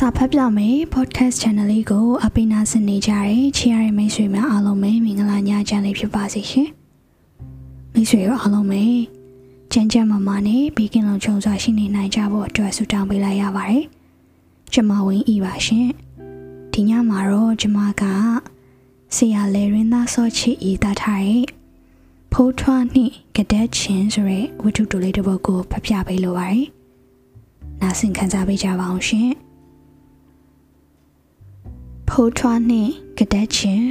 စာဖတ်ပြမယ် podcast channel လေးကိုအပိနာဆင်နေကြတဲ့ချီရတဲ့မိတ်ဆွေများအားလုံးပဲမင်္ဂလာညချမ်းလေးဖြစ်ပါစေရှင်မိတ်ဆွေတို့အားလုံးပဲကြမ်းကြမ်းမာမာနဲ့ဘေးကင်းလုံခြုံစွာရှိနေနိုင်ကြဖို့အတွက်ဆုတောင်းပေးလိုက်ရပါတယ်ကျမဝင်းဤပါရှင်ဒီညမှာတော့ကျမကဆရာလေရင်းသားစောချီဤတာထားတဲ့ဖိုးထွားနှင့်ကတဲ့ချင်းဆိုတဲ့ဝတ္ထုတူလေးတစ်ပုဒ်ကိုဖတ်ပြပေးလိုပါတယ်နားဆင်ခံစားပေးကြပါအောင်ရှင် ဖိုးထွားနှင့်ကတဲ့ချင်း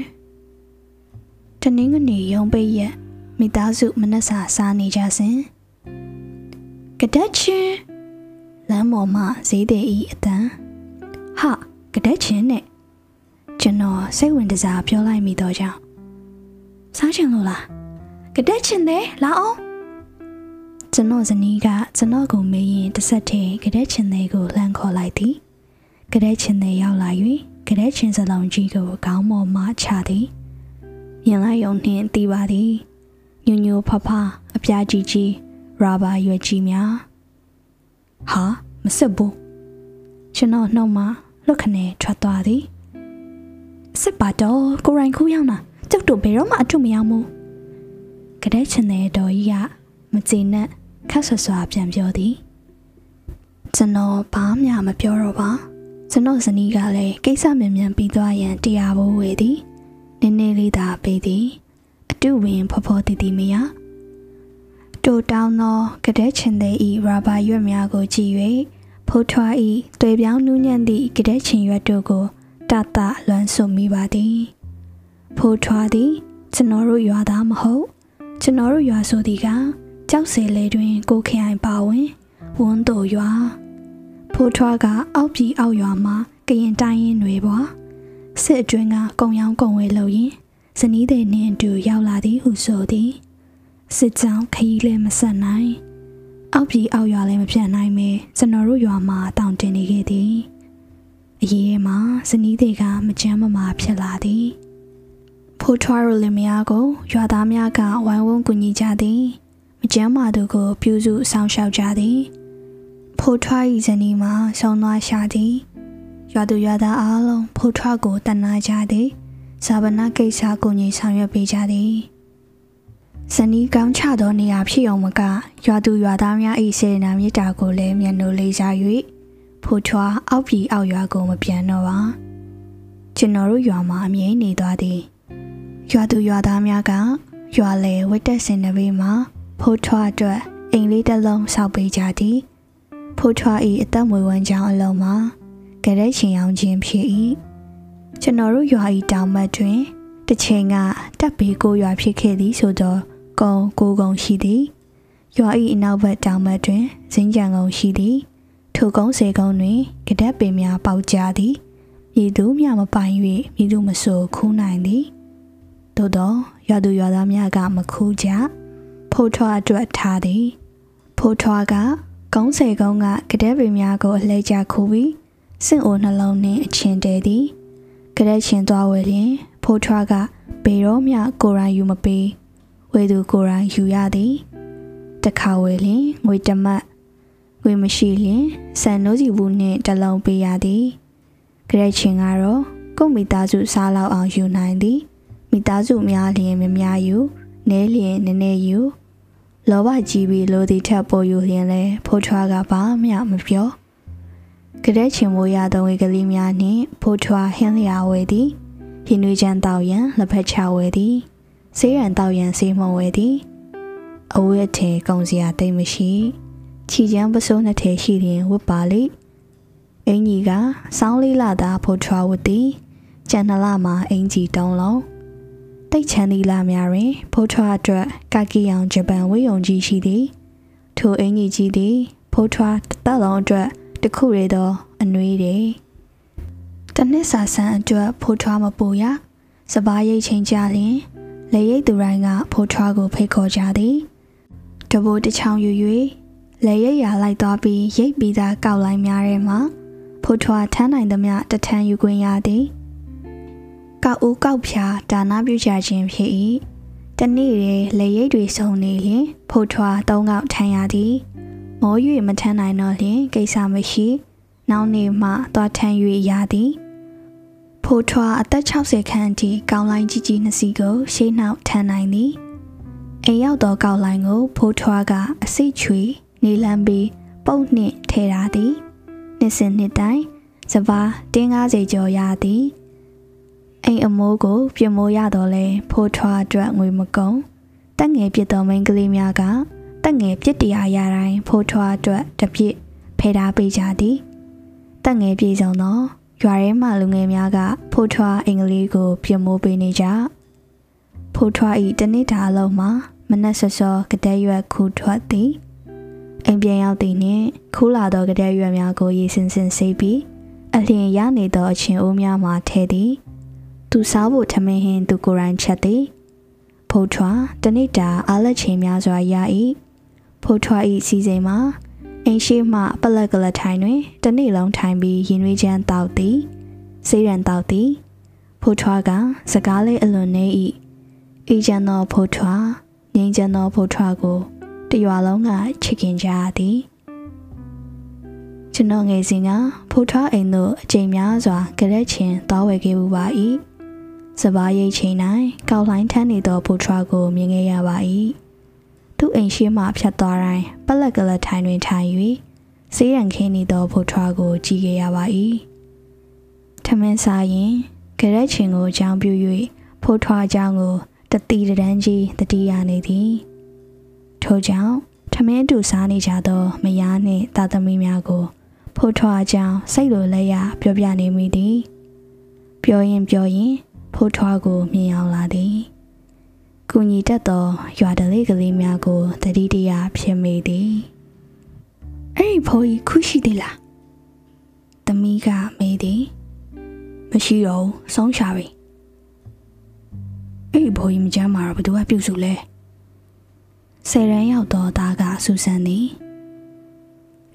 တနင်္ဂနွေရုံးပိတ်ရက်မိသားစုမနက်စာစားနေကြစဉ်ကတဲ့ချင်းလမ်းပေါ်မှာဈေးသည်ဤအတန်းဟာကတဲ့ချင်းနဲ့ကျွန်တော်စိတ်ဝင်စားပြောလိုက်မိတော့ကြောင့်စားချင်လို့လားကတဲ့ချင်းသေးလာအောင်ကျွန်တော်ဇနီးကကျွန်တော်ကိုမေးရင်တစ်ဆက်တည်းကတဲ့ချင်းသေးကိုလှမ်းခေါ်လိုက်သည်ကတဲ့ချင်းသေးရောက်လာ၍ ကတဲ့ချင်းစလုံးကြီးကိုခေါင်းပေါ်မှချသည်မြင်လိုက်ုံနှင့်တီးပါသည်ညညဖဖအပြားကြီးကြီးရာဘာရွက်ကြီးများဟာမစစ်ဘူးကျွန်တော်နှုတ်မှလွတ်ခနဲ့ထွက်သွားသည်စစ်ပါတော့ကိုရိုင်းခူးရောက်တာကျုပ်တို့ဘယ်တော့မှအထုမရောက်ဘူးကတဲ့ချင်တဲ့တော်ကြီးကမကြည်နဲ့ခက်ဆွဆွာပြန်ပြောသည်ကျွန်တော်ဘာမှမပြောတော့ပါ ကျွန်တော်ဇနီးကလည်းကိစ္စမြန်မြန်ပြီးသွားရန်တရားဖို့ဝေသည်နည်းနည်းလေးသာပေးသည်အတုဝင်ဖော်ဖော်တည်တည်မရတိုတောင်းသောကတဲ့ချင်တဲ့ဤရာဘာရွက်များကိုကြည့်၍ဖိုးထွားဤတွေ့ပြောင်းနူးညံ့သည့်ကတဲ့ချင်ရွက်တို့ကိုတတလွမ်းဆွမိပါသည်ဖိုးထွားသည်ကျွန်တော်တို့ရွာသားမဟုတ်ကျွန်တော်တို့ရွာဆိုသည်ကကြောက်စဲလေတွင်ကိုခိုင်ပါဝင်ဝန်းတို့ရွာ ဖိုးထွားကအောက်ပြည်အောက်ရွာမှာကရင်တိုင်းရင်တွေပွားစစ်အတွင်းကကုံရောင်းကုံဝဲလို့ရင်ဇနီးတဲ့နှင့်အတူရောက်လာသည်ဟုဆိုသည်စစ်ကြောင်းခရီးလည်းမဆက်နိုင်အောက်ပြည်အောက်ရွာလည်းမပြတ်နိုင်မေကျွန်တော်တို့ရွာမှာတောင်တင်နေခဲ့သည်အရေးမှာဇနီးတွေကမကြမ်းမမာဖြစ်လာသည်ဖိုးထွားရလင်မယားကိုရွာသားများကဝိုင်းဝန်းကူညီကြသည်မကြမ်းမာသူကိုပြုစုဆောင်ရှောက်ကြသည် ဖိုးထွား၏ဇနီးမှာဆုံးသွားရှာသည်ရွာသူရွာသားအားလုံးဖိုးထွားကိုတနာကြသည်ဇာဗနာကိစ္စကိုညီဆောင်ရွက်ပေးကြသည်ဇနီးကောင်းချသောနေရာဖြစ်အောင်မကရွာသူရွာသားများ၏စေနာမေတ္တာကိုလည်းမျက်နှာလေးစား၍ဖိုးထွားအောက်ပြည်အောက်ရွာကိုမပြန်တော့ပါကျွန်တော်တို့ရွာမှာအမြဲနေသွားသည်ရွာသူရွာသားများကရွာလေဝတ်တက်စင်နဘေးမှာဖိုးထွားအတွက်အိမ်လေးတစ်လုံးဆောက်ပေးကြသည် ဖိုးထွား၏အသက်မွေးဝမ်းကြောင်းအလုံးမှာကြတဲ့ရှင်အောင်ခြင်းဖြစ်၏ကျွန်တော်တို့ရွာ၏တောင်ဘက်တွင်တစ်ချိန်ကတပ်ဘေးကိုရွာဖြစ်ခဲ့သည်ဆိုတော့ကုံကိုကုံရှိသည်ရွာ၏အနောက်ဘက်တောင်ဘက်တွင်ဇင်းကြံကုံရှိသည်ထိုကုန်းစေကုန်းတွင်ကြတဲ့ပင်များပေါက်ကြသည်မြည်သူမြမပိုင်၍မြည်သူမဆိုခူးနိုင်သည်သို့တော့ရွာသူရွာသားများကမခူးကြဖိုးထွားအတွက်ထားသည်ဖိုးထွားက ကုန်းစေကုန်းကကြတဲ့ပင်များကိုအလဲကျခူးပြီးစင့်အိုနှလုံးနှင့်အချင်းတဲသည်ကြတဲ့ချင်းသွားဝယ်လျင် ဖိုးထွားကဘေရောမြကိုရိုင်းယူမပေးဝေသူကိုရိုင်းယူရသည်တခါဝယ်လျင်ငွေတမတ်ငွေမရှိလျင်စံနိုးစီဘူးနှင့်တလုံးပေးရသည်ကြတဲ့ချင်းကတော့ကိုမိသားစုစားလောက်အောင်ယူနိုင်သည်မိသားစုများလျင်မများယူနဲလျင်နည်းနည်းယူ လောဘကြီးပြီးလိုသည်ထက်ပိုယူလျင်လဲဖိုးထွားကဘာမှမပြောကြတဲ့ချင်မိုးရသောဝေကလေးများနှင့်ဖိုးထွားဟင်းလျာဝဲသည်ဟင်းနွေချမ်းတောက်ရန်လက်ဖက်ချဝဲသည်ဆေးရန်တောက်ရန်ဆေးမုံဝဲသည်အဝတ်ထဲကုံစရာတိတ်မရှိချီချမ်းပစိုးနှစ်ထဲရှိရင်ဝတ်ပါလိအင်ကြီးကစောင်းလေးလာသာဖိုးထွားဝတ်သည်ကျန်နလမှာအင်ကြီးတုံးလုံး တိတ်ချမ်းသီလာများတွင်ဖိုးထွားအတွက်ကာကီယောင်ဂျပန်ဝေယုံကြီးရှိသည်ထိုအင်ကြီးကြီးသည်ဖိုးထွားတက်လုံးအတွက်တခုရသောအနှွေးတွေတနစ်စာဆန်းအတွက်ဖိုးထွားမပူရစပားရိတ်ချိန်ကြလျင်လေရိတ်သူတိုင်းကဖိုးထွားကိုဖိတ်ခေါ်ကြသည်တဘိုးတစ်ချောင်းယူ၍လေရိတ်ရလိုက်သွားပြီးရိတ်ပြီးသားကောက်လိုက်များထဲမှာဖိုးထွားထမ်းနိုင်သမျှတထမ်းယူခွင့်ရသည် ကောက်ဦးကောက်ဖြာဒါနပြုကြခြင်းဖြစ်၏တနေ့ရေလေရိတ်တွေစုံနေလျင်ဖိုးထွားသုံးကောက်ထမ်းရသည်မော၍မထမ်းနိုင်တော့လျင်ကိစ္စမရှိနောက်နေ့မှသွားထမ်း၍ရသည်ဖိုးထွားအသက်60ခန့်အထိကောင်းလိုင်းကြီးကြီးနှစ်စီးကိုရှေးနှောက်ထမ်းနိုင်သည်အိမ်ရောက်သောကောက်လိုင်းကိုဖိုးထွားကအစိတ်ချွေနေလန်းပြီးပုတ်နှင့်ထဲရသည်နှစ်စဉ်နှစ်တိုင်းစပါးတင်း90ကျော်ရသည် အိမ်အမိုးကိုပြမိုးရတော့လဲဖိုးထွားအတွက်ငွေမကုန်တက်ငယ်ပြစ်တော်မိန်းကလေးများကတက်ငယ်ပြစ်တရားရတိုင်းဖိုးထွားအတွက်တပြစ်ဖယ်ထားပေးကြသည်တက်ငယ်ပြေဆုံးသောရွာထဲမှလူငယ်များကဖိုးထွားအင်္ဂလိပ်ကို ပြမိုးပေးနေကြဖိုးထွားဤတနေ့တာအလုံးမှာမနက်စောစောကတဲ့ရွက်ခူထွက်သည်အိမ်ပြန်ရောက်သည်နှင့်ခူးလာသောကတဲ့ရွက်များကိုရေစင်စင်ဆေးပြီးအလျင်ရနေသောအချင်းအိုးများမှထဲသည် သူစားဖို့ထမင်းဟင်းသူကိုယ်တိုင်ချက်သည်ဖိုးထွားတနေ့တာအားလက်ချိန်များစွာရ၏ဖိုးထွား၏စီစဉ်မှာအိမ်ရှိမှပလက်ကလထိုင်တွင်တနေ့လုံးထိုင်ပြီးရင်ွေးချမ်းတောက်သည်စေးရန်တောက်သည်ဖိုးထွားကစကားလေးအလွန်နေ၏အေဂျန်သောဖိုးထွားငင်းချမ်းသောဖိုးထွားကိုတရွာလုံးကချစ်ခင်ကြသည်ကျွန်တော်ငယ်စဉ်ကဖိုးထွားအိမ်သို့အချိန်များစွာကြရက်ချင်းသွားဝယ်ခဲ့မှုပါ၏ စပါးရိတ်ချိန်၌ကောက်လိုင်းထမ်းနေသောဖိုးထွားကိုမြင်ခဲ့ရပါ၏သူ့အိမ်ရှိမှဖြတ်သွားတိုင်းပလက်ကလထိုင်တွင်ထိုင်၍စေးရန်ခင်းနေသောဖိုးထွားကိုကြည့်ခဲ့ရပါ၏ထမင်းစားရင်ကြရက်ချင်းကိုအကြောင်းပြု၍ဖိုးထွားအကြောင်းကိုတတိတန်းကြီးတတိယနေသည်ထို့ကြောင့်ထမင်းတူစားနေကြသောမယားနှင့်သားသမီးများကိုဖိုးထွားအကြောင်းစိတ်လိုလက်ရပြောပြနေမိသည် ပြောရင်ပြောရင် ဖိုးထွားကိုမြင်အောင်လာသည်ကုညီတတ်သောရွာတလေးကလေးများကိုတတိတရဖြစ်မိသည်အဲ့ဒီဖိုးကြီးခုရှိသေးလားသမီးကမေးသည်မရှိတော့ဆုံးချပြီအဲ့ဒီဖိုးကြီးမကြမ်းမှာတော့ဘသူကပြုတ်စုလဲဆယ်ရန်ရောက်တော့သားကဆူဆန်သည်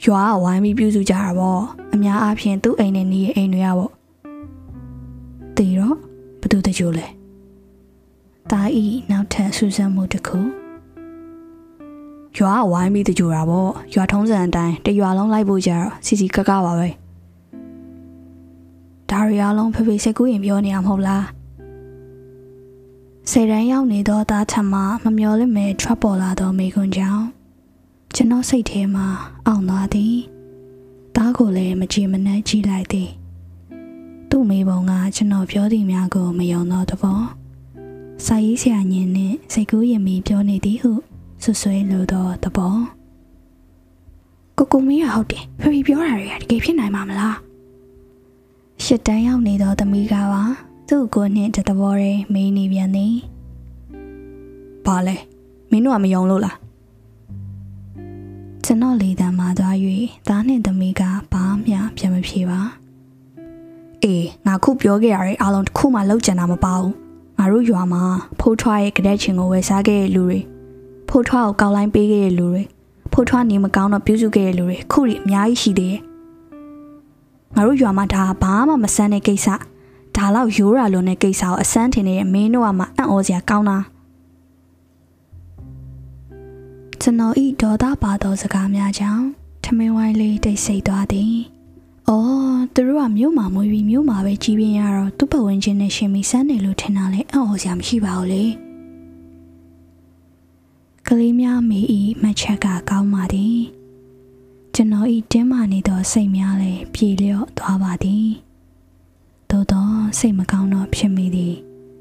ရွာကဝိုင်းပြီးပြုစုကြတာပေါ့အများအားဖြင့်သူ့အိမ်နဲ့နီးရဲ့အိမ်တွေကပေါ့တီတော့ဘသူတ ကြိုလဲတာဤနောက်ထပ်ဆူဆန်မှုတစ်ခုရွာကဝိုင်းပြီးတကြိုတာပေါ့ရွာထုံးစံအတိုင်းတရွာလုံးလိုက်ဖို့ကြတော့စီစီကကပါပဲဒါရီအားလုံးဖေဖေစက်ကူးရင်ပြောနေရမဟုတ်လားဆယ်ရန်ရောက်နေသောသားထမမမျော်လင့်မဲ့ထွက်ပေါ်လာသောမိကွန်းကြောင့်ကျွန်တော်စိတ်ထဲမှာအောင်သွားသည်သားကိုလည်းမကြည်မနှက်ကြည့်လိုက်သည် သူ့မိဘကကျွန်တော်ပြောသည်များကိုမယုံတော့တဘောစာရေးဆရာညင်နှင့်စိတ်ကူးရင်မီပြောနေသည်ဟုဆွဆွဲလိုသောတဘောကိုကိုမင်းရဟုတ်တယ်ဖေဖေပြောတာတွေကတကယ်ဖြစ်နိုင်မှာမလားရှစ်တန်းရောက်နေသောသမီးကပါသူ့ကိုနှင့်တသဘောရဲမေးနေပြန်သည်ဘာလဲမင်းတို့ကမယုံလို့လားကျွန်တော်လေတံမှာသွား၍သားနှင့်သမီးကဘာမှပြန်မဖြေပါ အေးငါခုပြောခဲ့ရတဲ့အားလုံးတစ်ခုမှလောက်ကျန်တာမပါဘူးငါတို့ရွာမှာဖိုးထွားရဲ့ကတဲ့ချင်းကိုဝယ်စားခဲ့တဲ့လူတွေဖိုးထွားကိုကောက်လိုင်းပေးခဲ့တဲ့လူတွေဖိုးထွားနေမကောင်းတော့ပြုစုခဲ့တဲ့လူတွေခုတွေအများကြီးရှိသေးတယ်ငါတို့ရွာမှာဒါဘာမှမဆန်းတဲ့ကိစ္စဒါလောက်ရိုးရာလွန်တဲ့ကိစ္စကိုအစမ်းထင်နေတဲ့မင်းတို့ကမှအံ့ဩစရာကောင်းတာကျွန်တော်ဤဒေါသပါသောစကားများကြောင့်ထမင်းဝိုင်းလေးတိတ်ဆိတ်သွားသည်။ အော်သူတို့ကမြို့မှာမွေးပြီးမြို့မှာပဲကြီးပြင်းရတော့သူ့ပတ်ဝန်းကျင်နဲ့ရှင်ပြီးစမ်းတယ်လို့ထင်တာလေအံ့ဩစရာမရှိပါဘူးလေ။ကလေးများမေဤမချက်ကကောင်းပါသည်။ကျွန်တော်ဤတင်းမာနေသောစိတ်များလည်းပြေလျော့သွားပါသည်။သို့သောစိတ်မကောင်းတော့ဖြစ်မိသည်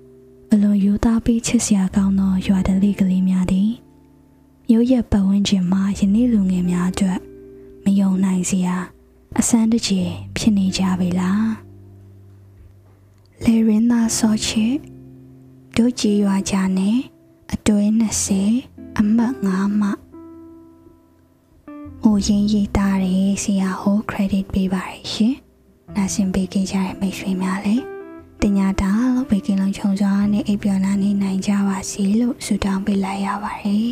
။အလွန်ယူသားပြီးချစ်စရာကောင်းသောရွာတလေးကလေးများသည်။မြို့ရဲ့ပတ်ဝန်းကျင်မှာယနေ့လူငယ်များအတွက်မယုံနိုင်စရာ အစမ်းတကြေဖြစ်နေကြပြီလားလေရင်သာဆောချေဒုကြီးရွာကြနဲ့အတွဲ20အမှတ်5မှဟိုရင်ရည်သားတယ်ဆရာဟို credit ပေးပါရရှင်နာဆင်ပေးကြကြတဲ့မိတ်ဆွေများလည်းတင်ညာတာလို့ဘေကင်းလုံးခြုံစွာနဲ့အိပ်ပျော်နာနေနိုင်ကြပါစေလို့ဆုတောင်းပေးလိုက်ရပါတယ်